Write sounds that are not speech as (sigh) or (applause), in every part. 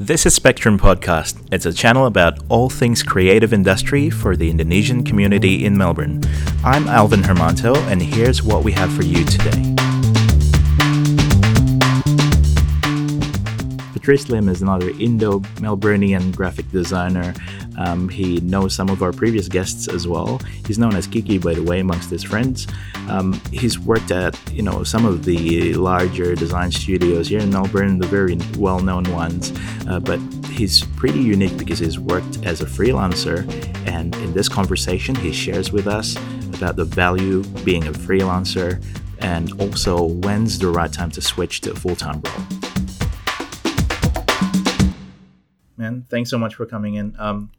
This is Spectrum Podcast. It's a channel about all things creative industry for the Indonesian community in Melbourne. I'm Alvin Hermanto, and here's what we have for you today. Patrice Lim is another Indo Melburnian graphic designer. Um, he knows some of our previous guests as well. He's known as Kiki, by the way, amongst his friends. Um, he's worked at you know some of the larger design studios here in Melbourne, the very well-known ones. Uh, but he's pretty unique because he's worked as a freelancer, and in this conversation, he shares with us about the value being a freelancer and also when's the right time to switch to a full-time role. man. Thanks so much for coming in. Um,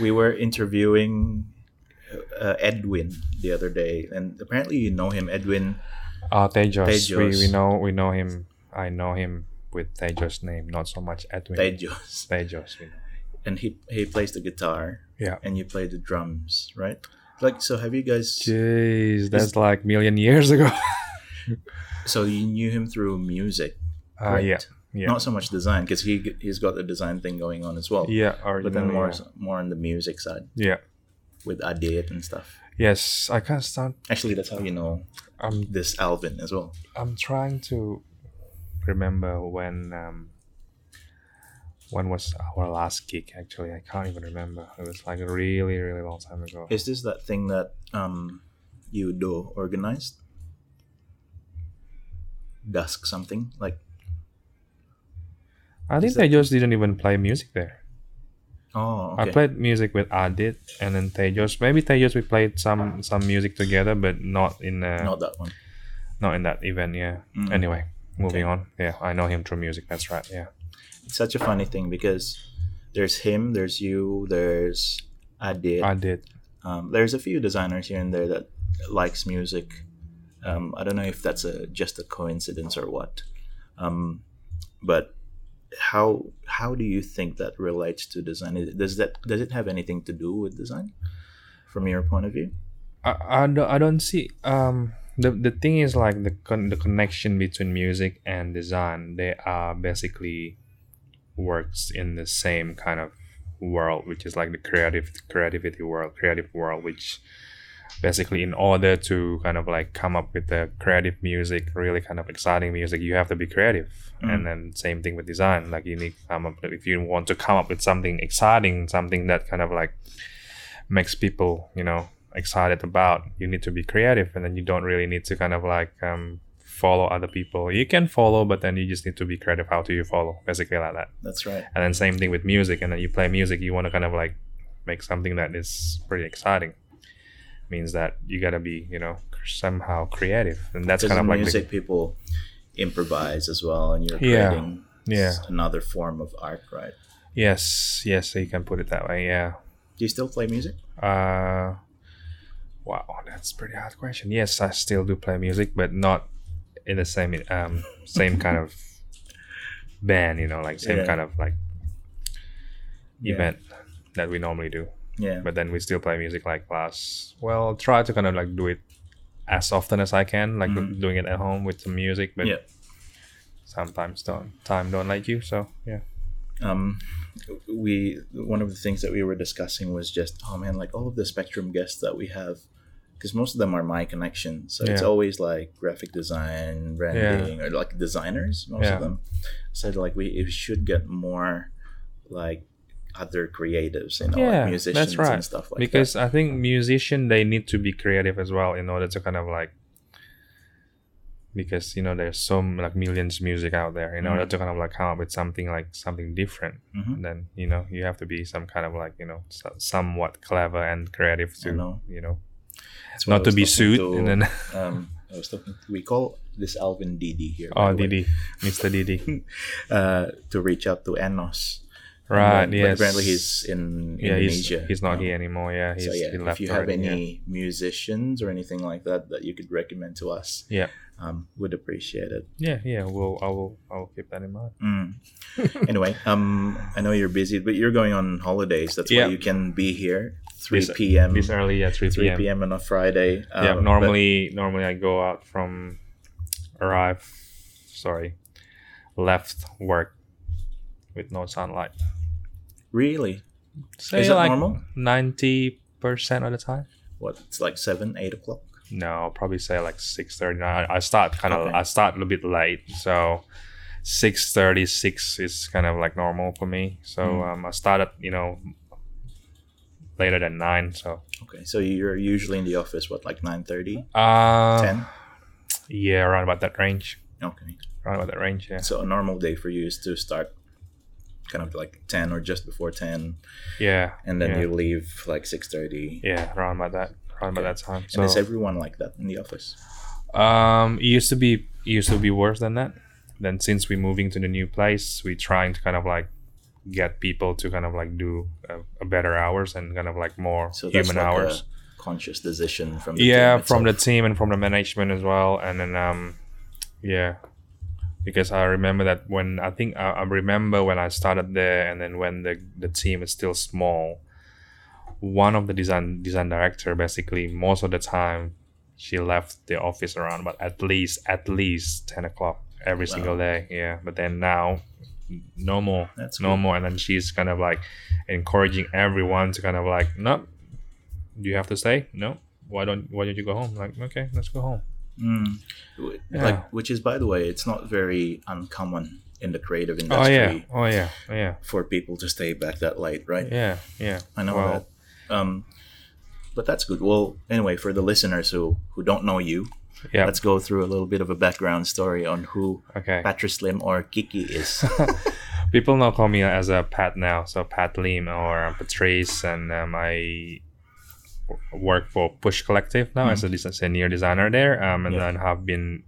we were interviewing uh, Edwin the other day, and apparently you know him, Edwin. Uh, Tejos. Tejos. We, we know we know him. I know him with Tejos name, not so much Edwin. Tejos, Tejos. Know. and he he plays the guitar, Yeah. and you play the drums, right? Like, so have you guys? Jeez, that's like million years ago. (laughs) So you knew him through music, Uh, yeah? Yeah, Not so much design, because he he's got the design thing going on as well. yeah. Or, But then no, more yeah. more on the music side yeah. with Adit and stuff. Yes, I can't start. Actually, that's how you know I'm this Alvin as well. I'm trying to remember when um when was our last gig. Actually, I can't even remember. It was like a really really long time ago. Is this that thing that um you do organized? Dusk something like I think that- Tejos didn't even play music there. oh I played music with Adit and then Tejos. Maybe Tejos we played some some music together, but not in uh, not that one. not in that event. Yeah. Mm. Anyway, moving Okay. on. Yeah, I know him through music. That's right. Yeah. It's such a funny thing because there's him, there's you, there's Adit. Adit. Um, there's a few designers here and there that likes music. Um, I don't know if that's a just a coincidence or what. Um, but how how do you think that relates to design? Does that does it have anything to do with design from your point of view? I, I, don't, I don't see um the, the thing is like the con- the connection between music and design they are basically works in the same kind of world which is like the creative creativity world creative world which basically in order to kind of like come up with the creative music really kind of exciting music you have to be creative. Mm. and then same thing with design. Like you need to come up if you want to come up with something exciting something that kind of like makes people you know excited about you need to be creative. And then you don't really need to kind of like um, follow other people. You can follow but then you just need to be creative. How do you follow? Basically like that. That's right. and then same thing with music. And then you play music you want to kind of like make something that is pretty exciting means that you gotta be you know somehow creative and that's kind of like music, the, people improvise as well, and you're creating Yeah. s- another form of art, right? yes yes so you can put it that way yeah Do you still play music? Uh, wow, that's a pretty hard question. Yes, I still do play music, but not in the same um same kind of (laughs) band. You know, like same Yeah. kind of like Yeah. event that we normally do. Yeah. But then we still play music like last. Well, try to kind of like do it as often as I can, like Mhm. doing it at home with some music. But Yeah. sometimes don't time don't like you. So yeah. um, we one of the things that we were discussing was just oh man like all of the spectrum guests that we have because most of them are my connections so it's always like graphic design branding or like designers most Yeah. of them said like we, we should get more like other creatives you know Yeah, like musicians that's right. and stuff like that. because I think musician they need to be creative as well in order to kind of like because you know there's so like millions music out there in order Mhm. to kind of like come up with something like something different Mhm. then you know you have to be some kind of like you know so- somewhat clever and creative to know. you know That's not to be sued to, and then (laughs) um, I was talking we call this Alvin Didi here oh Didi Mr Didi (laughs) uh, to reach out to Enos right And then- yes but apparently he's in yeah he's, Indonesia he's not now. here anymore yeah he's so yeah, if you have already, yeah. any musicians or anything like that that you could recommend to us, Yeah. um, would appreciate it. yeah yeah well I will I will keep that in mind Mm. (laughs) anyway, um, I know you're busy, but you're going on holidays. That's Yeah. why you can be here 3 This- p.m. this early at 3 3 p.m. p.m. on a Friday. yeah Um, but- normally normally i go out from arrive sorry left work with no sunlight. Really? Say Is that like normal? ninety percent of the time. What? It's like seven, eight o'clock. No, I'll probably say like six thirty. I, I start kind of Okay. I start a little bit late, so six thirty six is kind of like normal for me. So Mm. um, I started you know later than nine. So Okay, so you're usually in the office what, like nine thirty, uh, ten? yeah, around about that range. Okay. Around about that range. Yeah, So a normal day for you is to start kind of like ten or just before ten, yeah, and then yeah. you leave like six thirty. yeah around about that around about that time. And is everyone like that in the office? um, it used to be it used to be worse than that. Then since we're moving to the new place, we're trying to kind of like get people to kind of like do a, a better hours and kind of like more So human like hours. conscious decision from the yeah from the team and from the management as well and then um yeah because i remember that when i think i, I remember when i started there and then when the the team is still small one of the design design director basically most of the time she left the office around but at least at least 10 o'clock every Wow. single day yeah. But then now no more That's no good. more. And then she's kind of like encouraging everyone to kind of like no do you have to stay. No why don't why don't you go home? Like okay let's go home Mm. Yeah. Like, which is, by the way, it's not very uncommon in the creative oh industry yeah oh yeah oh yeah for people to stay back that late, right? yeah yeah I know Well, that. Um, but that's good. Well, anyway, for the listeners who who don't know you, yeah let's go through a little bit of a background story on who okay Patrice Lim or Kiki is. (laughs) people now call me as a pat now so pat lim or patrice and um, i w- work for push collective now as a des- senior designer there um, and Yeah. then have been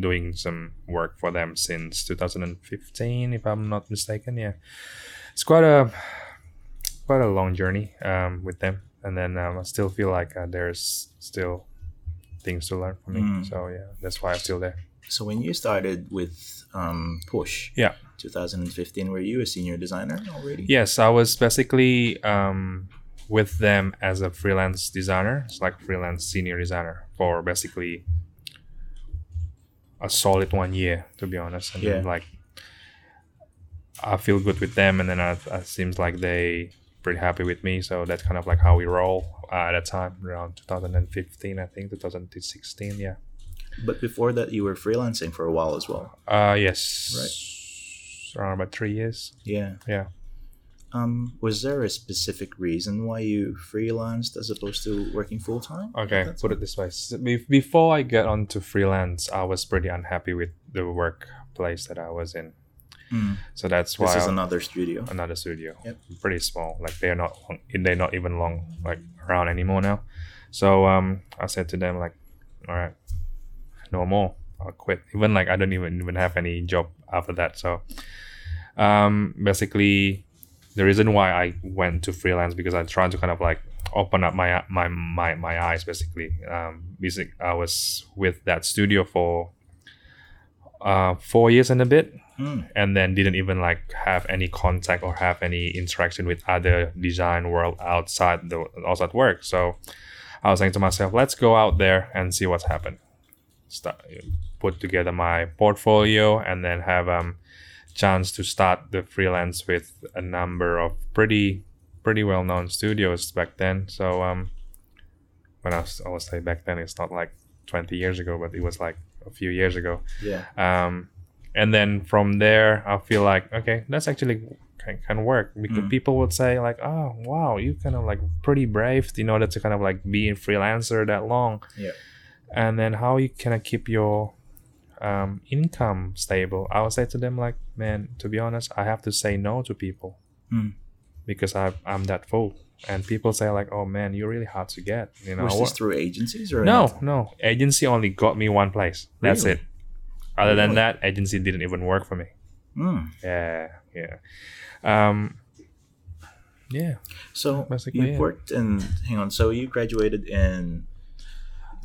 doing some work for them since 2015 if i'm not mistaken yeah it's quite a quite a long journey um, with them and then um, i still feel like uh, there's still things to learn for me Mm. so yeah that's why i'm still there so when you started with um, Push, Yeah. 2015, were you a senior designer already? Yes, I was basically um, with them as a freelance designer. It's like freelance senior designer for basically a solid one year, to be honest. And Yeah. like I feel good with them, and then I, it seems like they pretty happy with me. So that's kind of like how we roll uh, at that time, around 2015, I think, 2016. Yeah. But before that, you were freelancing for a while as well. Uh yes. Right. Around about three years. Yeah. Yeah. Um, was there a specific reason why you freelanced as opposed to working full time? Okay, put it this way. S- be- Before I get onto freelance, I was pretty unhappy with the workplace that I was in. Mm. So that's why This is I- another studio. another studio. Yep. Pretty small. Like they're not they're not even long like around anymore now. So um, I said to them like, all right, no more. I'll quit. Even like I don't even even have any job after that. So um, basically, the reason why I went to freelance because I tried to kind of like open up my my my, my eyes basically. Um, basic, I was with that studio for uh, four years and a bit Mm. and then didn't even like have any contact or have any interaction with other design world outside the outside work. So I was saying to myself, let's go out there and see what's happened. Start put together my portfolio and then have um chance to start the freelance with a number of pretty pretty well known studios back then. So um when I was I was say back then it's not like twenty years ago, but it was like a few years ago Yeah. um, and then from there i feel like okay that's actually can, can work because Mm. people would say like oh wow you kind of like pretty brave in order to kind of like be a freelancer that long Yeah. and then how you can keep your um, income stable i would say to them like man to be honest i have to say no to people Mm. because I, i'm that full and people say like oh man you're really hard to get you know Was this through agencies or no, not? no. Agency only got me one place. That's Really? it. Other than that, agency didn't even work for me. Mm. Yeah, yeah. Um, yeah. So Basically, you yeah. worked in. Hang on. So you graduated in.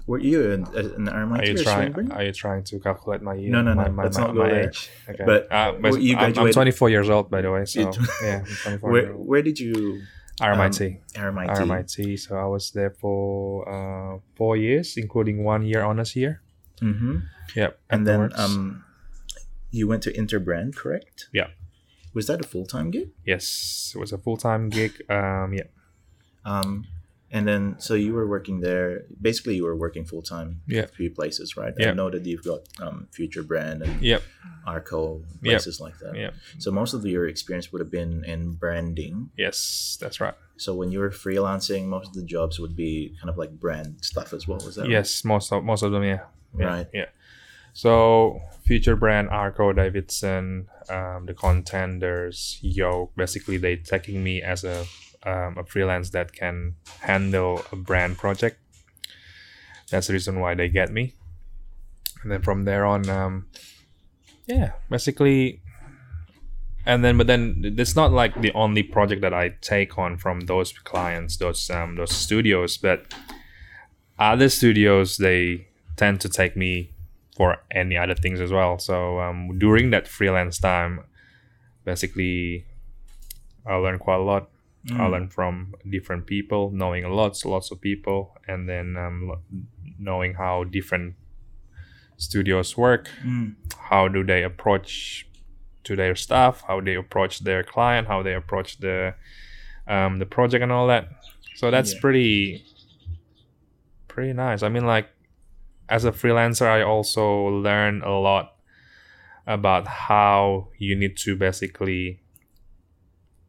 Were you an, an Are you or trying? Swinburne? Are you trying to calculate my year? No, no, my, no, My, let's my, not go my there. age. Okay. But uh, well, you I'm, I'm 24 years old, by the way. So yeah, I'm 24 Where old. Where did you RMIT. RMIT? RMIT. So I was there for uh, four years, including one year honors year. Mm-hmm. Yep. And then um, you went to Interbrand, correct? Yeah. Was that a full time gig? Yes, it was a full time gig. Um, yeah, Um, and then, so you were working there. Basically, you were working full time. Yeah. Three places, right? Yeah. I know that you've got um, Future Brand and yep, Arco Yep. places like that. yep, So most of your experience would have been in branding. yes, that's right. So when you were freelancing, most of the jobs would be kind of like brand stuff as well. Was that right? Yes, most of most of them, yeah. yeah Right. Yeah. So future brand Arco Davidson, um, the contenders, Yo, basically they taking me as a um, a freelance that can handle a brand project. That's the reason why they get me. And then from there on, um, yeah, basically, and then but then it's not like the only project that I take on from those clients, those um, those studios, but other studios they tend to take me for any other things as well. So um, during that freelance time, basically, I learned quite a lot. I learned from different people, knowing lots, lots of people, and then um, knowing how different studios work. Mm. How do they approach to their staff? How they approach their client? How they approach the um, the project and all that. So that's Yeah. pretty pretty nice. I mean, like as a freelancer, I also learn a lot about how you need to basically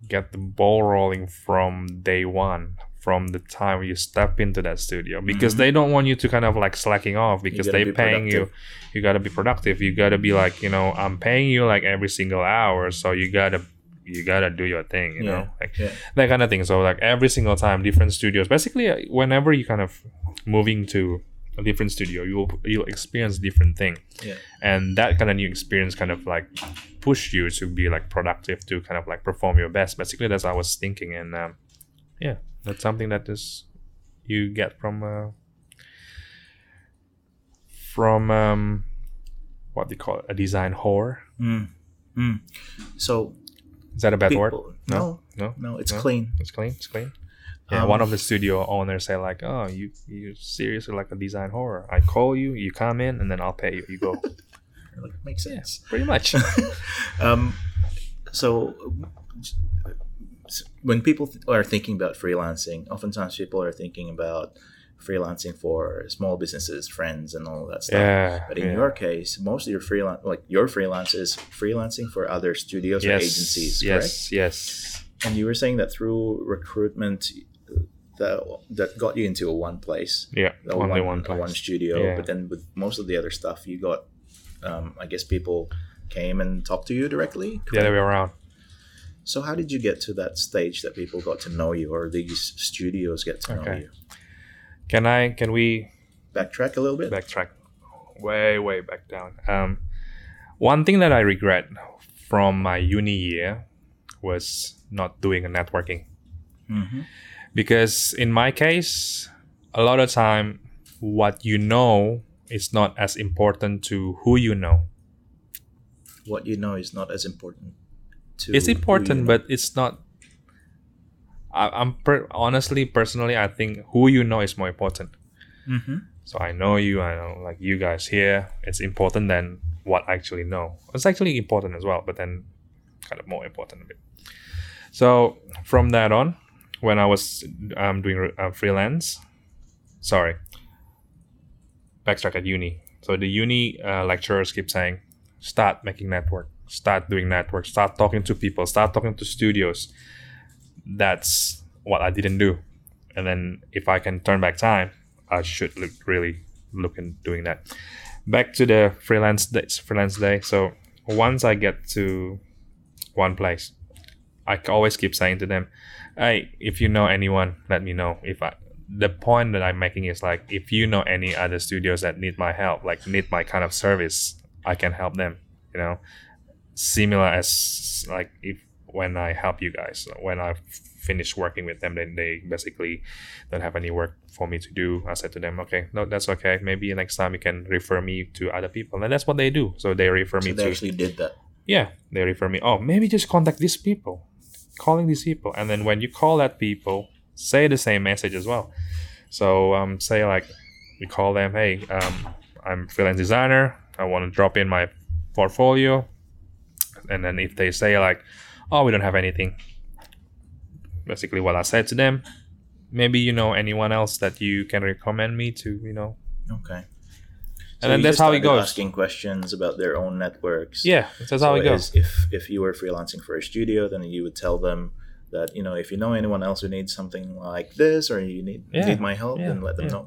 get the ball rolling from day one from the time you step into that studio because Mhm. they don't want you to kind of like slacking off because gotta they be paying you productive. you got to be productive you got to be like you know i'm paying you like every single hour so you got to you got to do your thing you Yeah. know like Yeah. that kind of thing so like every single time different studios basically uh, whenever you kind of moving to a different studio you'll you'll experience different thing Yeah. and that kind of new experience kind of like push you to be like productive to kind of like perform your best basically that's what i was thinking and um, yeah that's something that is you get from uh, from um, what do you call it a design whore Mm. Mm. So is that a bad word No? no, no no, it's No? clean. it's clean it's clean yeah Um, one of the studio owners say like oh you you seriously like a design horror i call you you come in and then i'll pay you you go (laughs) Like, makes yeah sense. pretty much (laughs) um, so when people th- are thinking about freelancing, oftentimes people are thinking about freelancing for small businesses, friends, and all that stuff. yeah But in yeah. your case, most of your freelance, like your freelance, is freelancing for other studios or agencies, correct? yes yes And you were saying that through recruitment, that that got you into a one place, yeah only one, one place one studio. Yeah. But then with most of the other stuff, you got, um, I guess people came and talked to you directly. the other way around So how did you get to that stage that people got to know you, or these studios get to know you? can i can we Backtrack a little bit. backtrack way way back down um one thing that i regret from my uni year was not doing a networking hmm because in my case a lot of time what you know is not as important to who you know What you know is not as important. To it's who you important know. but it's not I, i'm per, honestly personally i think who you know is more important Mhm. so i know you i know like you guys here it's important than what i actually know it's actually important as well but then kind of more important a bit so from that on when i was um, doing uh, freelance. Sorry. Backtrack at uni. So the uni uh, lecturers keep saying start making network. Start doing network. Start talking to people. Start talking to studios. That's what i didn't do. And then if i can turn back time i should look, really look in doing that. Back to the freelance days freelance day. So once i get to one place i always keep saying to them hey if you know anyone let me know. If i the point that i'm making is like if you know any other studios that need my help like need my kind of service i can help them you know? Similar as like if when i help you guys when i finish working with them then they basically don't have any work for me to do. I said to them okay no that's okay. Maybe next time you can refer me to other people. And that's what they do. So they refer So me they to actually did that. yeah they refer me. Oh maybe just contact these people calling these people. And then when you call that people say the same message as well. So um, say like you call them hey um, i'm freelance designer. I want to drop in my portfolio. And then if they say like oh we don't have anything basically what i said to them maybe you know anyone else that you can recommend me to you know? Okay. And then that's how it goes. Asking questions about their own networks. yeah that's how So it goes If if you were freelancing for a studio, then you would tell them that you know if you know anyone else who needs something like this or you need Yeah, need my help, yeah, then let them yeah. know.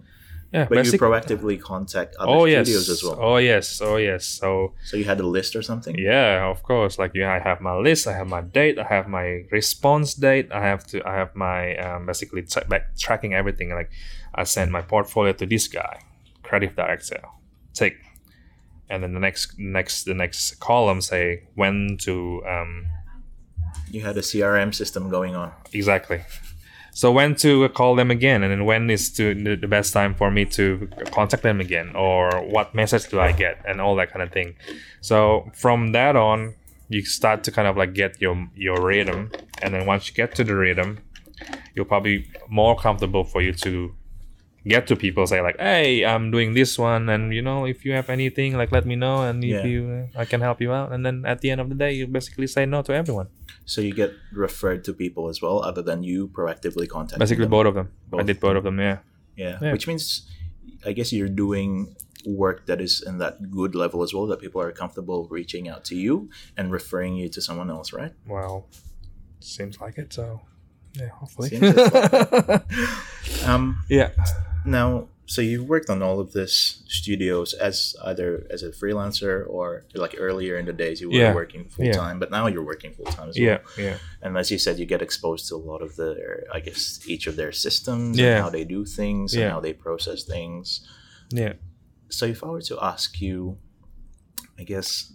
yeah But you proactively contact other oh yes studios as well. oh yes oh yes so So you had a list or something. Yeah, of course. Like yeah, I have my list, I have my date, I have my response date, I have to, I have my um, basically tra- back tracking everything. Like I send my portfolio to this guy, creative director, take, and then the next, next, the next column say when to um, You had a CRM system going on. exactly. So when to call them again, and then when is to the, the best time for me to contact them again, or what message do I get, and all that kind of thing. So from that on, you start to kind of like get your your rhythm, and then once you get to the rhythm, you'll probably more comfortable for you to get to people say like hey i'm doing this one and you know if you have anything like let me know and if Yeah. you i can help you out and then at the end of the day you basically say no to everyone So you get referred to people as well, other than you proactively contacting. basically them. both of them i did both of them yeah Yeah. Yeah. Which means, I guess you're doing work that is in that good level as well, that people are comfortable reaching out to you and referring you to someone else, right? Well, seems like it. So, yeah, hopefully. It's (laughs) Um, yeah, now, so you've worked on all of this studios as either as a freelancer or like earlier in the days you were Yeah. working full time, but now you're working full time as yeah, well. yeah, yeah. And as you said, you get exposed to a lot of the, I guess, each of their systems Yeah. and how they do things and how they process things. yeah. So if I were to ask you, I guess,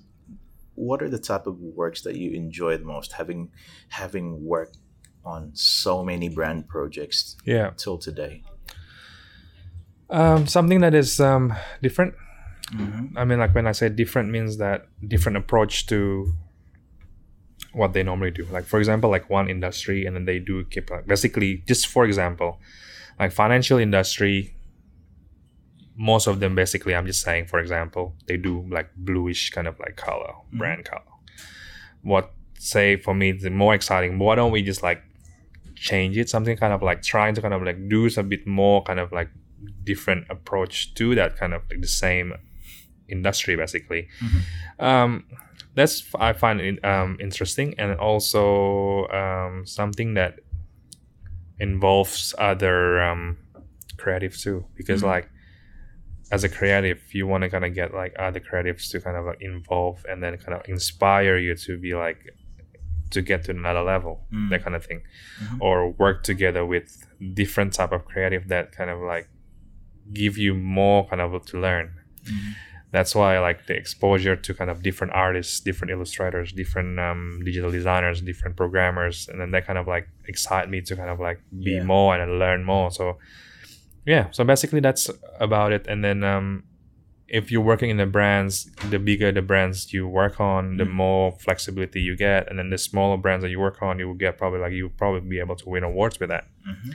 what are the type of works that you enjoy the most, having having worked on so many brand projects Yeah. till today? Um, something that is um different. Mm-hmm. I mean, like when I say different, means that different approach to what they normally do. Like for example, like one industry, and then they do keep like basically just for example, like financial industry. Most of them basically, I'm just saying, for example, they do like bluish kind of like color, Mhm. brand color. What say for me the more exciting? Why don't we just like change it? Something kind of like trying to kind of like do a bit more kind of like different approach to that kind of like the same industry basically um, that's i find it um, interesting and also um, something that involves other um, creatives too because Mhm. like as a creative you want to kind of get like other creatives to kind of like involve and then kind of inspire you to be like to get to another level Mm. that kind of thing or work together with different type of creative that kind of like give you more kind of to learn Mhm. that's why I like the exposure to kind of different artists, different illustrators, different um, digital designers, different programmers, and then that kind of like excite me to kind of like be Yeah. more and learn more. So yeah, so basically that's about it. And then um, if you're working in the brands, the bigger the brands you work on, the Mm. more flexibility you get, and then the smaller brands that you work on, you will get probably like you will probably be able to win awards with that, Mhm.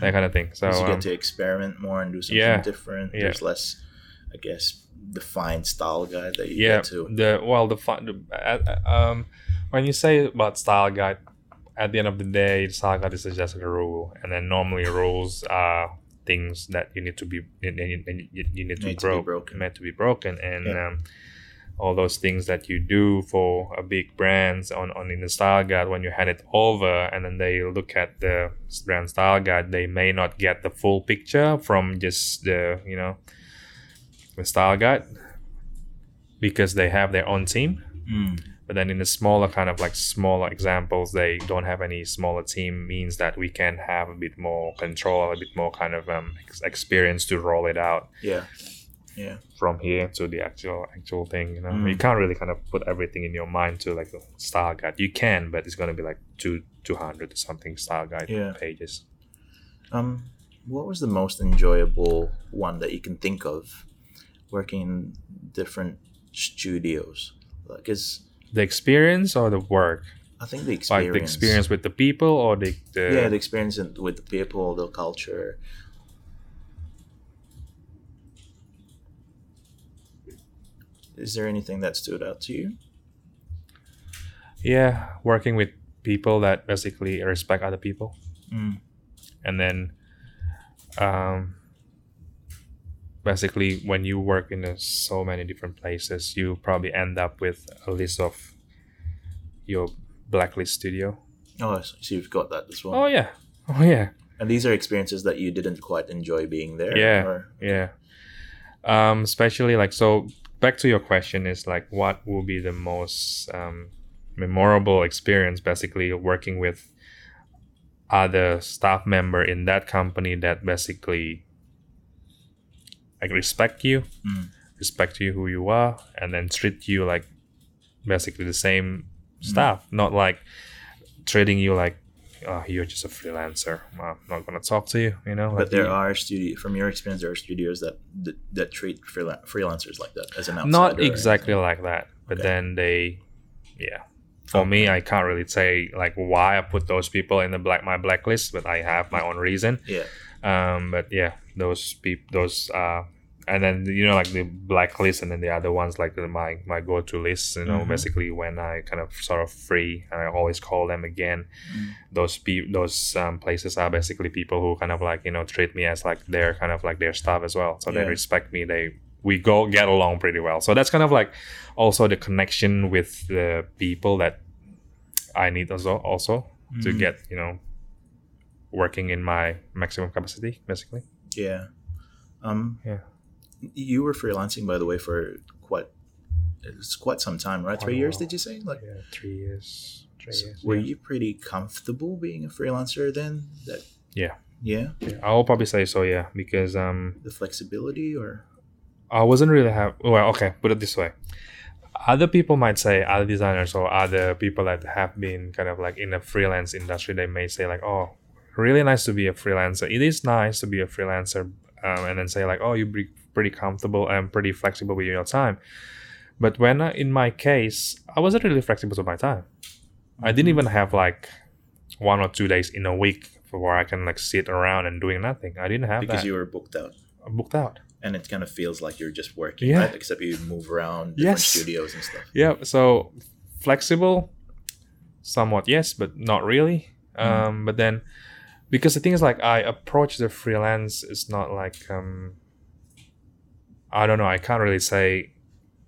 that kind of thing. So you um, get to experiment more and do something yeah, different. yeah. There's less, I guess, defined style guide that you yeah get to. the well the fun the, uh, uh, um when you say about style guide at the end of the day style guide is just a rule and then normally rules are things that you need to be you, you, you you need to, Need to be broken. meant to be broken and Yeah. um, all those things that you do for a big brands on, on in the style guide when you hand it over and then they look at the brand style guide they may not get the full picture from just the you know the style guide because they have their own team Mm. But then in the smaller kind of like smaller examples they don't have any smaller team means that we can have a bit more control a bit more kind of um, ex- experience to roll it out Yeah. Yeah. from here to the actual actual thing you know Mm. you can't really kind of put everything in your mind to like the style guide you can but it's going to be like two 200 or something style guide Yeah. pages Um, what was the most enjoyable one that you can think of working in different studios? Like, is the experience or the work I think the experience, like the experience with the people or the, the yeah, the experience in- with the people, the culture. Is there anything that stood out to you? yeah working with people that basically respect other people Mm. and then um, basically when you work in a, so many different places you probably end up with a list of your blacklist studio Oh, so so you've got that as well. oh yeah (laughs) oh yeah And these are experiences that you didn't quite enjoy being there. Yeah. Or, yeah um especially like so back to your question is like what will be the most um, memorable experience basically working with other staff member in that company that basically like respect you Mm. respect you who you are and then treat you like basically the same staff not like treating you like oh, you're just a freelancer i'm not gonna talk to you you know But like there you- are studio from your experience, there are studios that that, that treat freela- freelancers like that as an outsider. not exactly like that but Okay. then they yeah for me i can't really say like why i put those people in the black my blacklist but i have my own reason Yeah. um but yeah those people those uh and then you know like the blacklist and then the other ones like my my go-to lists you know Mhm. basically when i kind of sort of free and i always call them again Mm. those pe- those um, places are basically people who kind of like you know treat me as like they're kind of like their staff as well so they respect me they we go get along pretty well so that's kind of like also the connection with the people that i need also also to Mhm. get you know working in my maximum capacity basically Yeah. Um. Yeah. You were freelancing, by the way, for quite it's quite some time, right? Three years, did you say? Like, yeah three years three so years were yeah. you pretty comfortable being a freelancer then? That. Yeah. Yeah. Yeah, i'll probably say so yeah because um The flexibility, or I wasn't really have well okay put it this way other people might say other designers or other people that have been kind of like in the freelance industry they may say like oh really nice to be a freelancer it is nice to be a freelancer um, and then say like oh you be pretty comfortable and pretty flexible with your time but when I, in my case i wasn't really flexible with my time i didn't even have like one or two days in a week where i can like sit around and doing nothing i didn't have because that you were booked out, I'm booked out and it kind of feels like you're just working, Yeah. right? Except you move around different Yes. studios and stuff. Yeah, so flexible, somewhat yes, but not really. Um, but then, because the thing is, like, I approach the freelance it's not like um, I don't know. I can't really say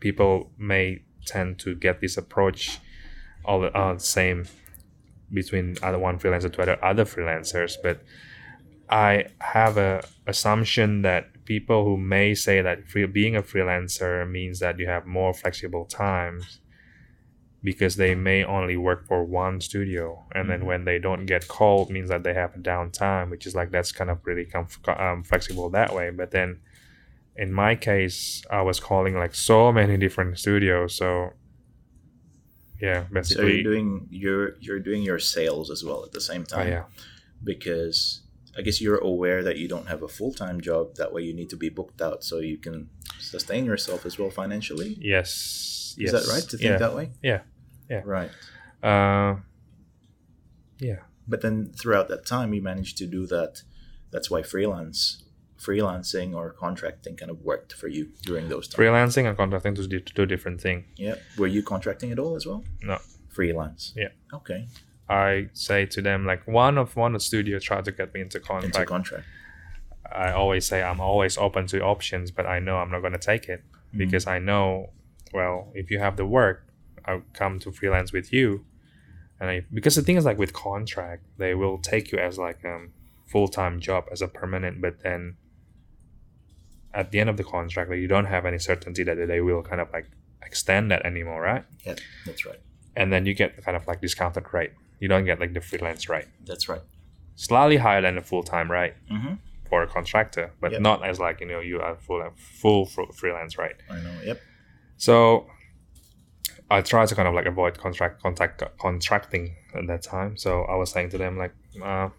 people may tend to get this approach all the uh, same between other one freelancer to other other freelancers, but I have a assumption that people who may say that free, being a freelancer means that you have more flexible times because they may only work for one studio and then Mhm. when they don't get called means that they have downtime which is like that's kind of really comf- um, flexible that way but then in my case i was calling like so many (laughs) different studios so yeah basically So you're doing you're you're doing your sales as well at the same time oh time. yeah because I guess you're aware that you don't have a full time job. That way, you need to be booked out so you can sustain yourself as well financially. yes yes Is that right to think yeah that way? Yeah. Yeah. Right. uh, yeah But then throughout that time, you managed to do that. That's why freelance, freelancing or contracting kind of worked for you during those times. freelancing and contracting to do two different things yeah. Were you contracting at all as well? No. Freelance. Yeah. Okay. I say to them like one of one of studio tried to get me into Into contract. contract. I always say I'm always open to options, but I know I'm not gonna take it Mm. because I know well if you have the work, I'll come to freelance with you, and I because the thing is like with contract they will take you as like um full time job as a permanent, but then at the end of the contract like, you don't have any certainty that they will kind of like extend that anymore, right? Yeah, that's right. And then you get kind of like discounted rate. You don't get like the freelance rate. That's right. slightly higher than the full time rate Mm-hmm. for a contractor, but Yep. not as like you know you are full full freelance rate. I know. Yep. So I try to kind of like avoid contract contact contracting at that time. So I was saying to them like, uh,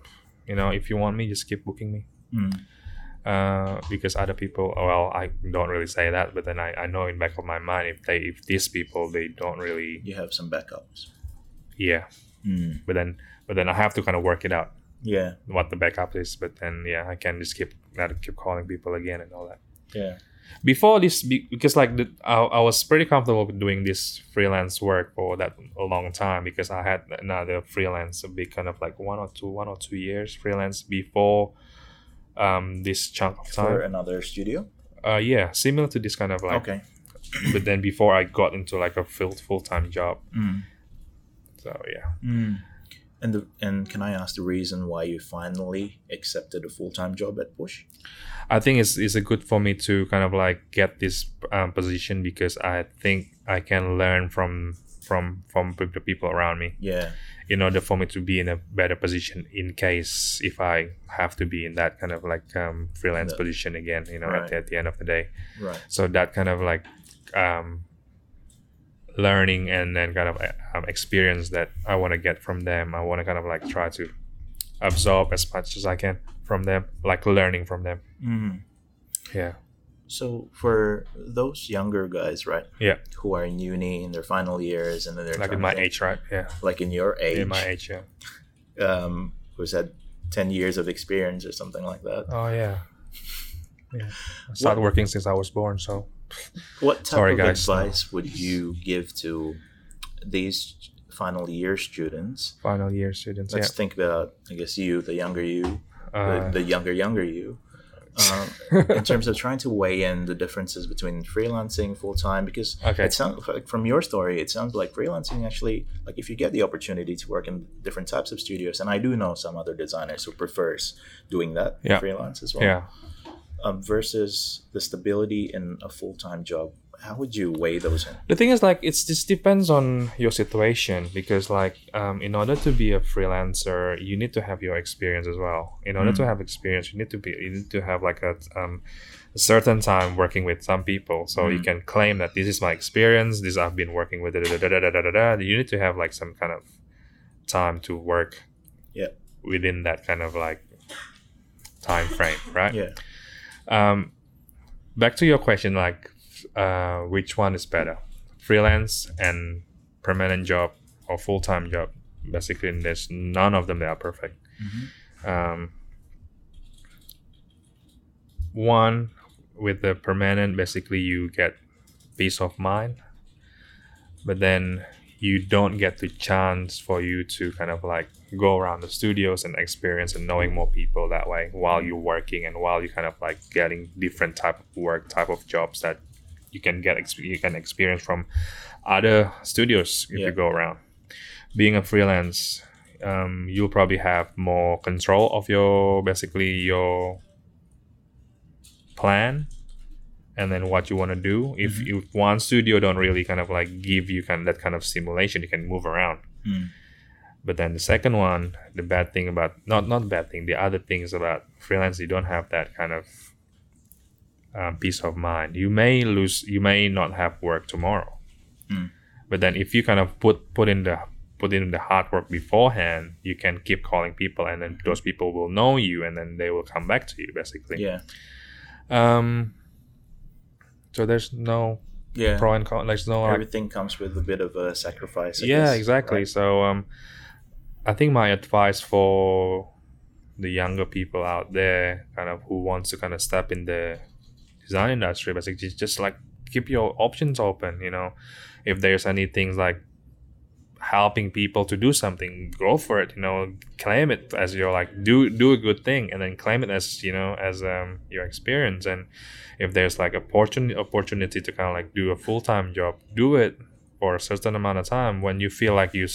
you know, if you want me, just keep booking me. Mm. Uh, because other people, well, I don't really say that, but then I, I know in back of my mind if they if these people they don't really You have some backups. yeah, Mm. but then but then I have to kind of work it out Yeah. what the backup is. But then yeah, I can just keep gotta keep calling people again and all that. Yeah. Before this be- because like the, I, I was pretty comfortable doing this freelance work for that a long time because i had another freelance a big kind of like one or two one or two years freelance before um this chunk of time For another studio. uh yeah similar to this kind of like okay. (clears throat) but then before i got into like a full full-time job Mm. so yeah Mm. And the and can I ask the reason why you finally accepted a full time job at Push? I think it's it's a good for me to kind of like get this um, position because I think I can learn from from from the people around me Yeah. in order for me to be in a better position in case if I have to be in that kind of like um, freelance position again you know at, Right. the, at the end of the day Right. so that kind of like um, learning and then kind of um, experience that I want to get from them I want to kind of like try to absorb as much as I can from them like learning from them Mm. yeah So for those younger guys, right? Yeah. Who are in uni in their final years and then they're like in my age right yeah like in your age, in my age yeah um, who's had ten years of experience or something like that. oh yeah yeah I started working since I was born so What type Sorry, of guys. advice would you give to these final year students? final year students Let's think about, I guess, you, the younger you, uh, the, the younger younger you. Um, (laughs) in terms of trying to weigh in the differences between freelancing full time, because okay it sounds like from your story, it sounds like freelancing actually, like if you get the opportunity to work in different types of studios, and I do know some other designers who prefers doing that Yeah. freelance as well, yeah um, versus the stability in a full time job. How would you weigh those in? the thing is like it's just depends on your situation because like um, in order to be a freelancer you need to have your experience as well in order to Mm. have experience you need to be you need to have like a, um, a certain time working with some people so you Mm. can claim that this is my experience this i've been working with da, da, da, da, da, da, da. you need to have like some kind of time to work Yeah. within that kind of like time frame right Yeah. Um, back to your question, like, uh, which one is better, freelance and permanent job or full time job? Basically, there's none of them that are perfect. Mhm. Um, one with the permanent, basically you get peace of mind, but then you don't get the chance for you to kind of like go around the studios and experience and knowing more people that way while you're working and while you're kind of like getting different type of work type of jobs that you can get you can experience from other studios if Yeah. you go around being a freelance um, you'll probably have more control of your basically your plan and then what you want to do if Mhm. if one studio don't really kind of like give you kind of that kind of simulation you can move around Mm. but then the second one the bad thing about not not bad thing the other things about freelance you don't have that kind of um, peace of mind you may lose you may not have work tomorrow Mm. but then if you kind of put put in the put in the hard work beforehand you can keep calling people and then those people will know you and then they will come back to you basically Yeah. um so there's no Yeah. pro and con there's no like Everything comes with a bit of a sacrifice. I yeah guess, exactly right? so um i think my advice for the younger people out there kind of who wants to kind of step in the design industry basically just, just like keep your options open you know if there's any things like helping people to do something go for it you know claim it as your like do do a good thing and then claim it as you know as um your experience and if there's like opportunity opportunity to kind of like do a full-time job do it for a certain amount of time when you feel like you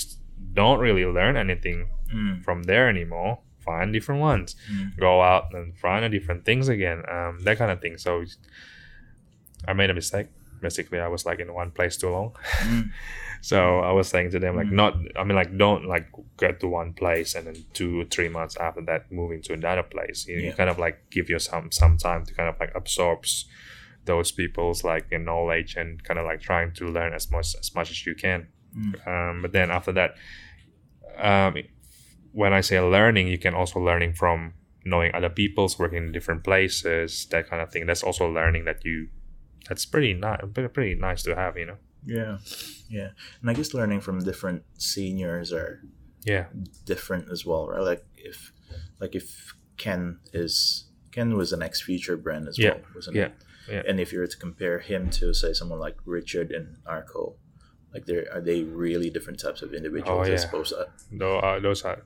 don't really learn anything Mm. from there anymore find different ones Mm. go out and find a different things again um, that kind of thing so i made a mistake basically i was like in one place too long Mm. (laughs) so i was saying to them like Mm. not i mean like don't like get to one place and then two three months after that moving to another place. You, you kind of like give yourself some time to kind of like absorb those people's like knowledge and kind of like trying to learn as much as much as you can. Mm. um, but then after that um, when i say learning you can also learning from knowing other people's working in different places that kind of thing. That's also learning that you that's pretty nice pretty nice to have you know Yeah. Yeah. And I guess learning from different seniors are yeah different as well, right? Like if like if Ken is Ken was an ex Future brand as Yeah, well, wasn't yeah, it? yeah. And if you were to compare him to say someone like Richard and Arco, like they are they really different types of individuals Oh, yeah. opposed to uh, Those are, those are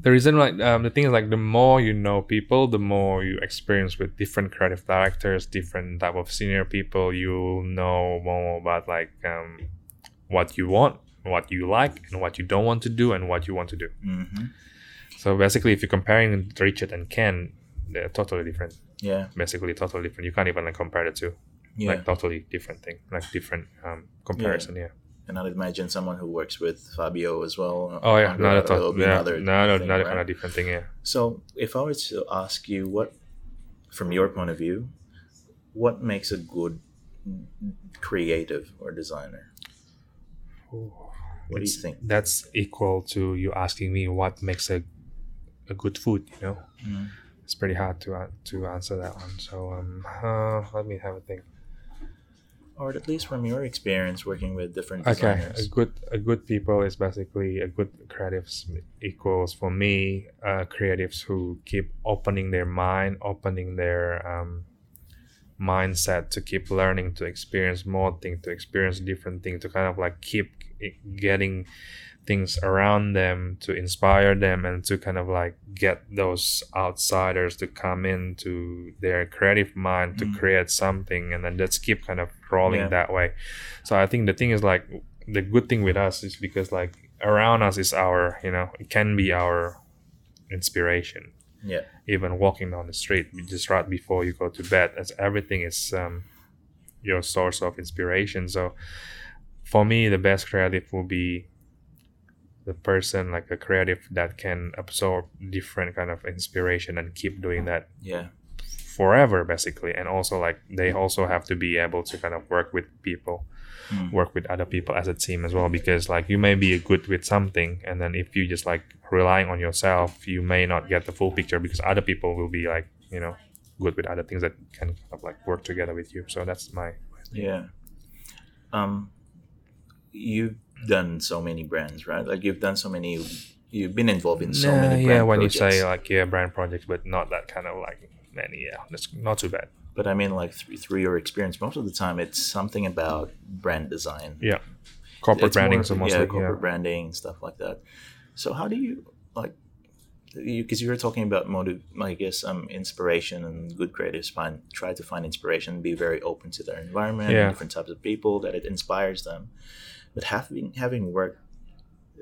the reason like um, the thing is like the more you know people the more you experience with different creative directors different type of senior people you'll know more about like um, what you want what you like and what you don't want to do and what you want to do. Hmm so basically if you're comparing richard and ken they're totally different. Yeah. Basically totally different. You can't even like compare the two. Yeah. like totally different thing like different um, comparison yeah. And I'd imagine someone who works with Fabio as well. Oh yeah, not at all. Yeah, another no, no, thing, not right? of different thing. Yeah. So, if I were to ask you what, from your point of view, what makes a good creative or designer? What do you think? That's equal to you asking me what makes a a good food. You know, Mm. it's pretty hard to an- to answer that one. So um, uh, let me have a think. Or at least from your experience working with different designers? Okay, a good a good people is basically a good creatives equals for me uh, creatives who keep opening their mind, opening their um, mindset to keep learning, to experience more things, to experience different things, to kind of like keep getting things around them to inspire them and to kind of like get those outsiders to come into their creative mind to Mm. create something and then just keep kind of rolling Yeah. that way so i think the thing is like the good thing with us is because like around us is our you know it can be our inspiration Yeah. even walking down the street just right before you go to bed as everything is um, your source of inspiration so for me the best creative will be the person like a creative that can absorb different kind of inspiration and keep doing that Yeah. forever basically and also like they also have to be able to kind of work with people Mm. work with other people as a team as well because like you may be good with something and then if you just like relying on yourself you may not get the full picture because other people will be like you know good with other things that can kind of like work together with you so that's my Yeah. Um, you've done so many brands, right? Like you've done so many. You've been involved in so Nah, many. yeah when projects. you say like yeah brand projects but not that kind of like many yeah that's not too bad But I mean, like through, through your experience, most of the time it's something about brand design. yeah corporate It's branding mostly yeah, yeah, corporate branding and stuff like that. So how do you like? You because you were talking about motive, I guess, um, inspiration and good creatives find try to find inspiration, be very open to their environment, Yeah. and different types of people that it inspires them. But having having worked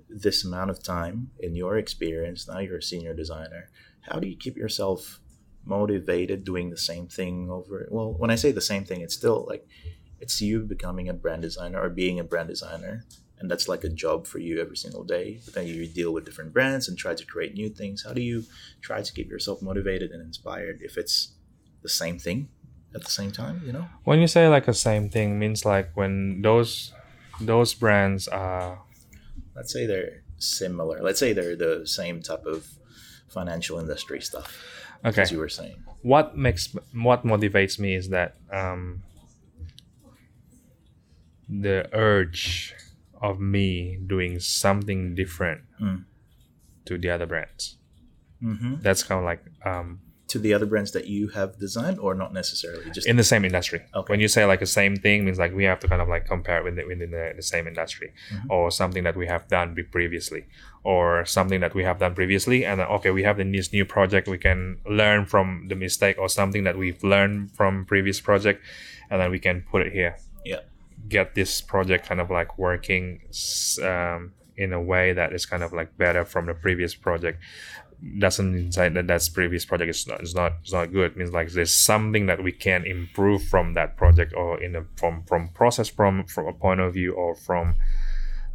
this amount of time in your experience, now you're a senior designer. How do you keep yourself motivated doing the same thing over? Well, when I say the same thing, it's still like it's you becoming a brand designer or being a brand designer and that's like a job for you every single day. But then you deal with different brands and try to create new things. How do you try to keep yourself motivated and inspired if it's the same thing at the same time you know? When you say like the same thing means like when those those brands are let's say they're similar. Let's say they're the same type of financial industry stuff okay. as you were saying. What makes what motivates me is that um the urge of me doing something different Mm. to the other brands hmm that's kind of like um to the other brands that you have designed or not necessarily just in the same industry Okay. when you say like the same thing means like we have to kind of like compare it within, within the, the same industry Mhm. or something that we have done previously or something that we have done previously and then okay we have this new project we can learn from the mistake or something that we've learned from previous project and then we can put it here yeah get this project kind of like working um, in a way that is kind of like better from the previous project. Doesn't mean that that previous project is not is not is not good. It means like there's something that we can improve from that project or in a from from process from from a point of view or from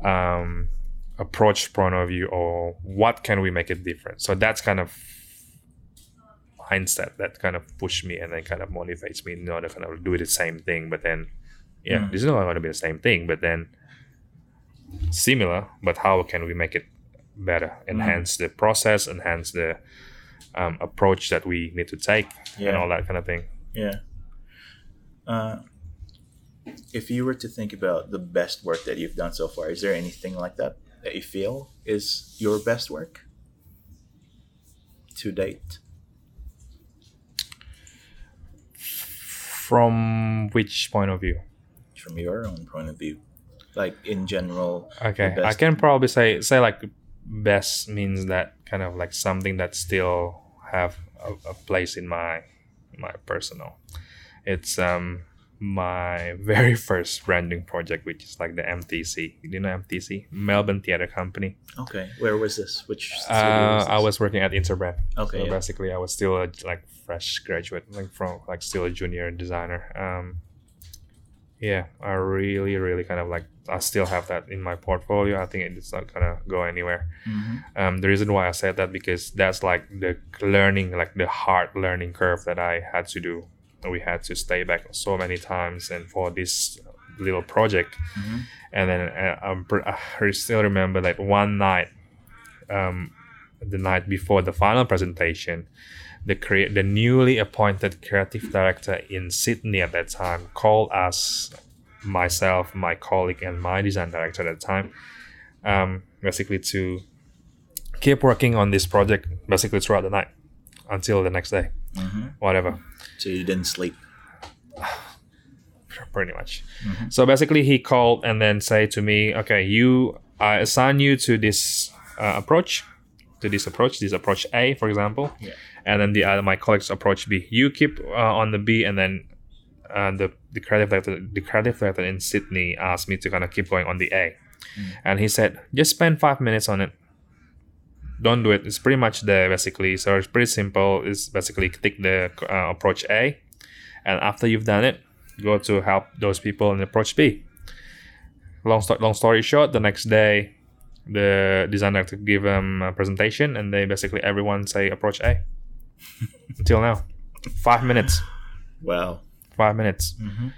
um approach point of view or what can we make it different. So that's kind of mindset that kind of pushed me and then kind of motivates me not to kind of do the same thing but then yeah Mm. this is not going to be the same thing but then similar but how can we make it better enhance the process enhance the um, approach that we need to take and all that kind of thing Yeah. Uh, if you were to think about the best work that you've done so far, is there anything like that that you feel is your best work to date? From which point of view? From your own point of view, like in general? Okay, I can probably say say like best means that kind of like something that still have a, a place in my my personal. It's um my (laughs) very first branding project, which is like the MTC. Do you know MTC? Melbourne Theatre Company. Okay, where was this? Which Uh, was I was working at Interbrand. Okay, so yeah. basically, I was still a like fresh graduate, like from like still a junior designer. Um, yeah, I really, really kind of like I still have that in my portfolio. I think it's not gonna go anywhere. Mhm. Um, the reason why I said that because that's like the learning, like the hard learning curve that I had to do. We had to stay back so many times, and for this little project, Mhm. and then uh, I'm, I still remember like one night, um, the night before the final presentation, the the newly appointed creative director in Sydney at that time called us, myself, my colleague, and my design director at the time, um, basically to keep working on this project basically throughout the night until the next day, Mhm. whatever So you didn't sleep. (sighs) pretty much. So basically, he called and then say to me, "Okay, you, I assign you to this uh, approach, to this approach, this approach A, for example, Yeah. and then the other my colleagues approach B. You keep uh, on the B, and then uh, the the creative director, the creative director in Sydney asked me to kind of keep going on the A, and he said, just spend five minutes on it." Don't do it. It's pretty much there basically. So it's pretty simple. It's basically take the uh, approach A, and after you've done it, go to help those people in approach B. Long story, long story short, the next day, the designer to give them a presentation, and they basically everyone say approach A. (laughs) Until now, five minutes, Wow. five minutes. Mhm.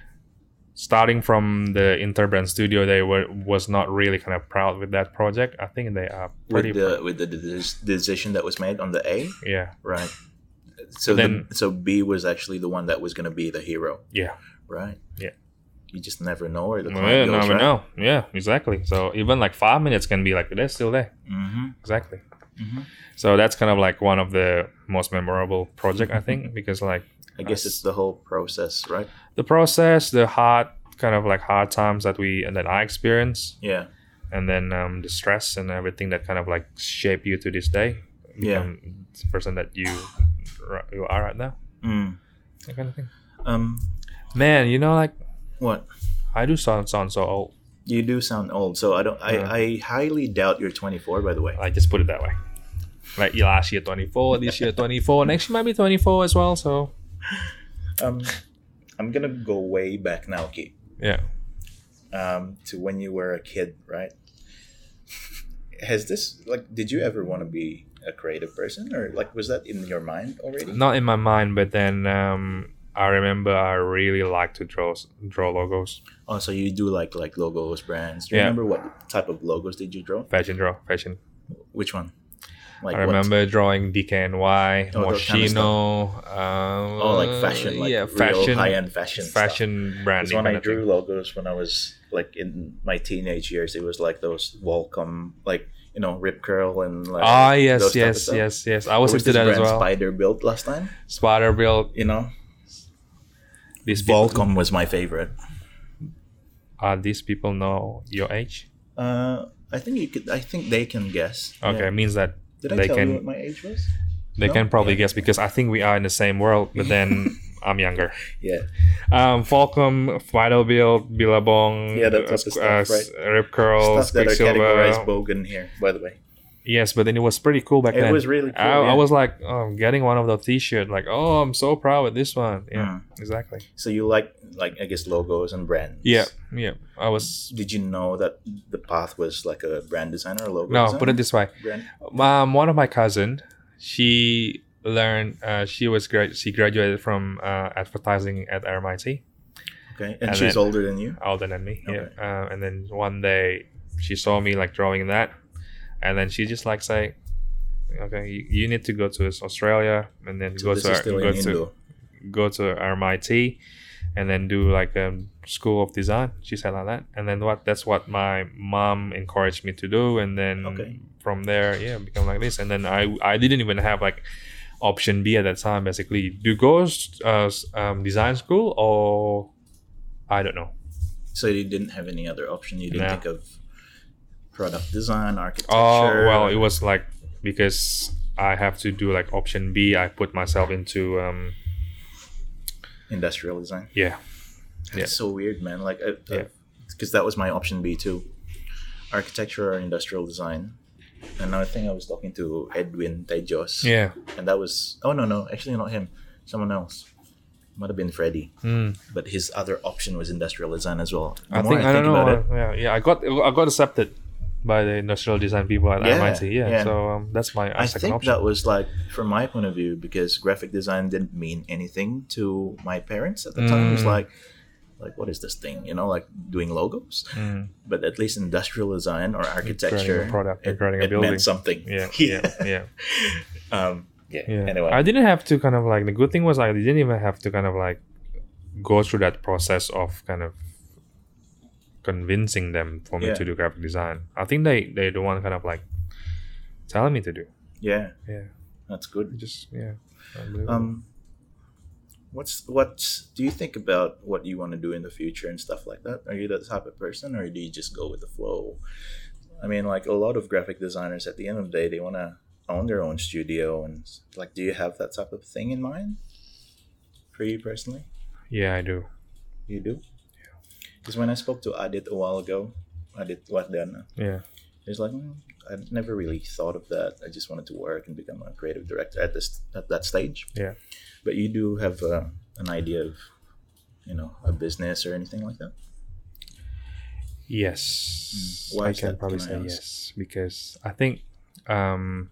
Starting from the Interbrand studio, they were was not really kind of proud with that project. I think they are pretty With the with the de- decision that was made on the A, yeah right? So Then- the, so B was actually the one that was gonna be the hero, yeah. right? Yeah. You just never know where the Yeah, client goes, never right? know. Yeah, exactly. So even like five minutes can be like they're still there. Mm-hmm. Exactly. Mhm. So that's kind of like one of the most memorable project I think because like I guess it's the whole process, right? the process, the hard kind of like hard times that we and that I experience, Yeah. and then um, the stress and everything that kind of like shape you to this day. Yeah. the person that you you are right now. Mm. That kind of thing. Um. Man, you know, like What? I do sound sound so old. You do sound old, so I don't. I, Yeah. I highly doubt you're 24. By the way. I just put it that way. Like last year 24, this year 24, next year might be 24 as well. So (laughs) Um, I'm gonna go way back now, Keith. yeah. Um, to when you were a kid, right? Has this like? Did you ever want to be a creative person, or like was that in your mind already? not in my mind, but then um, I remember I really like to draw draw logos, Oh, so you do like like logos, brands. Do you Yeah. remember what type of logos did you draw? fashion draw, fashion. Which one? Like I what? remember drawing DKNY, Oh, that kind of Moschino. um, Oh, like fashion, like yeah, fashion, high end fashion. stuff. fashion Because branding. when kind I of thing. drew logos when I was like in my teenage years, it was like those Volcom, like you know, Rip Curl and like. Ah, those yes, type of yes, stuff. yes, yes. I was was into this that as well. Spiderbilt last time. Spiderbilt. You know, These people, Volcom was my favorite. uh, these people know your age. Uh, I think you could. I think they can guess. Okay, Yeah. means that Did I they tell can you what my age was? they No? can probably Yeah. guess because I think we are in the same world, but then (laughs) I'm younger. Yeah. Um, Volcom, Vital Build, Billabong, Yeah, that type of uh, stuff, right? Rip Curl, Stuff that are categorized bogan here, by the way. Yes, but then it was pretty cool back It then. It was really cool. I, yeah. I was like, oh, getting one of the T-shirt, like, oh, I'm so proud with this one. Yeah, Mm. exactly. So you like like I guess logos and brands. Yeah, yeah. I was Did you know that the path was like a brand designer or logo no, designer? put it this way. brand. Um, one of my cousin, she learned. Uh, she was grad. She graduated from uh, advertising at RMIT, Okay. And, And she's older than you? older than me. Okay. Yeah. Uh, and then one day, she saw me like drawing that, and then she just like say, "Okay, you, you need to go to Australia, and then So go to is still go in to go to RMIT and then do like a school of design. She said like that, and then what? That's what my mom encouraged me to do, and then Okay. from there, yeah, become like this. And then I I didn't even have like option B at that time. Basically, do go uh, um, design school or I don't know. So you didn't have any other option. You didn't No. think of product design, architecture. Oh well, it was like because I have to do like option B. I put myself into um industrial design. yeah That's Yeah. so weird, man. Like, Yeah. because that was my option B too, architecture or industrial design. And I think I was talking to Edwin Tejos, yeah. and that was oh no no actually not him, someone else. Might have been Freddie, Mm. but his other option was industrial design as well. The I think I, don't know. it, uh, yeah, yeah. I got I got accepted by the industrial design people at Yeah, MIT. Yeah, yeah. so um, that's my I second think option. that was like from my point of view because graphic design didn't mean anything to my parents at the time. It was Mm. like, like what is this thing? You know, like doing logos. Mm. But at least industrial design or architecture, product, it, it building. meant something. Yeah, (laughs) yeah, yeah. (laughs) um, yeah. yeah. Anyway, I didn't have to kind of like the good thing was I didn't even have to kind of like go through that process of kind of convincing them for me Yeah. to do graphic design. I think they they the one kind of like telling me to do. yeah, Yeah, that's good. just yeah. Um, what's what's do you think about what you want to do in the future and stuff like that? Are you that type of person, or do you just go with the flow? I mean, like a lot of graphic designers, at the end of the day, they want to own their own studio, and like, do you have that type of thing in mind for you personally? yeah, I do. You do. Because when I spoke to Adit a while ago, Adit Wardana, Yeah, he's like, "Mm, I never really thought of that. I just wanted to work and become a creative director at this at that stage. Yeah. But you do have uh, an idea of, you know, a business or anything like that. yes. Mm. Why I can that, probably can say yes because I think um,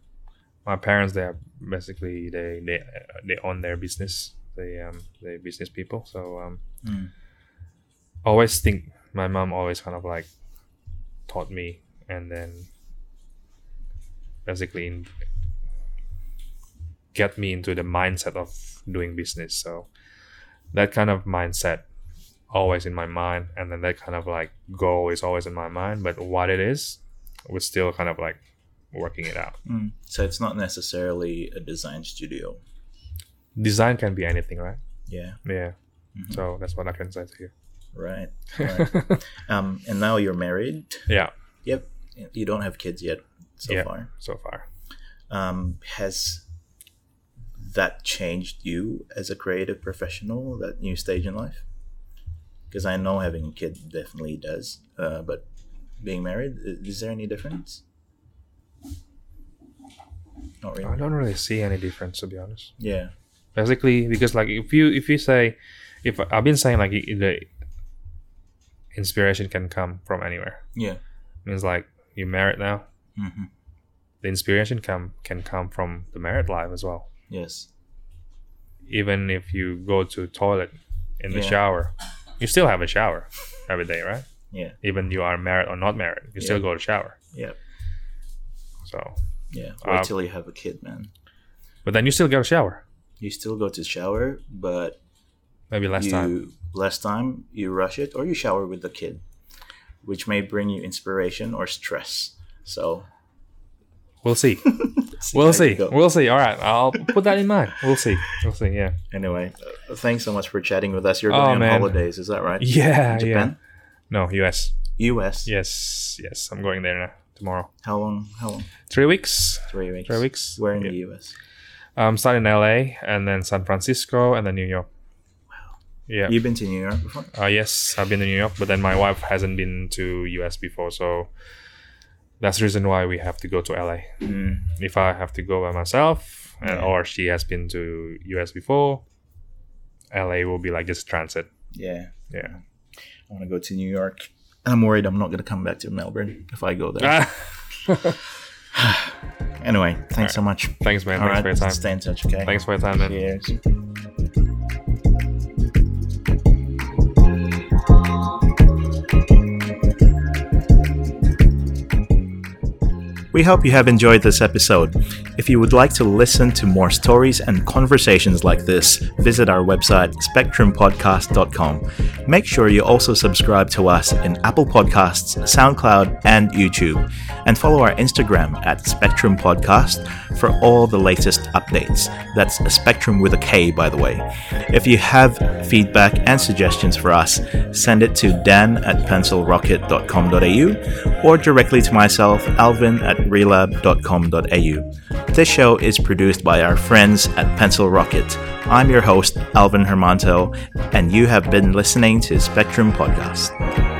my parents they are basically they they they own their business. They um they business people. So um, Mm. Always think my mom always kind of like taught me and then basically in, get me into the mindset of doing business so that kind of mindset always in my mind and then that kind of like goal is always in my mind but what it is we're still kind of like working it out Mm. So it's not necessarily a design studio. design can be anything right Yeah. yeah Mhm. so that's what i can say to you Right. (laughs) right. um, and now you're married. yeah Yep. You don't have kids yet so Yeah. far. so far um, has that changed you as a creative professional that new stage in life because i know having a kid definitely does uh, but being married is there any difference not really. i don't really see any difference to be honest yeah basically because like if you if you say if i've been saying like the inspiration can come from anywhere. Yeah. Means like you married now. Hmm the inspiration come can come from the married life as well. Yes. Even if you go to toilet in the Yeah. shower you still have a shower every day right? Yeah. Even you are married or not married you still go to shower. Yeah so yeah. Wait Uh, till you have a kid man. but then you still go to shower. You still go to shower but maybe less you time less time you rush it or you shower with the kid which may bring you inspiration or stress. So we'll see. (laughs) See we'll see. we'll see. All right i'll put that in mind. We'll see. We'll see yeah. Anyway uh, thanks so much for chatting with us. You're Oh, going on man. holidays is that right? Yeah japan? Yeah no us us yes yes. I'm going there now tomorrow. How long how long? Three weeks. Three weeks. Three weeks. Where in Yeah. the us um started in la and then san francisco and then new york yeah you've been to new york before Uh, yes, I've been to New York, but then my wife hasn't been to US before, so that's the reason why we have to go to LA. mm. If I have to go by myself, and, Yeah. or she has been to US before, LA will be like just transit. yeah Yeah. i want to go to new york i'm worried i'm not going to come back to melbourne if i go there Ah. (sighs) anyway thanks so much Thanks, man. all Thanks right for your time. stay in touch okay Thanks for your time, man. Cheers. We hope you have enjoyed this episode. If you would like to listen to more stories and conversations like this, visit our website spektrumpodcast.com. Make sure you also subscribe to us in Apple Podcasts, SoundCloud, and YouTube, and follow our Instagram at Spektrum Podcast for all the latest updates. That's a Spektrum with a K, by the way. If you have feedback and suggestions for us, send it to dan at pencilrocket.com.au or directly to myself, alvin at relab.com.au. This show is produced by our friends at Pencil Rocket. I'm your host, Alvin Hermanto, and you have been listening to Spektrum Podcast.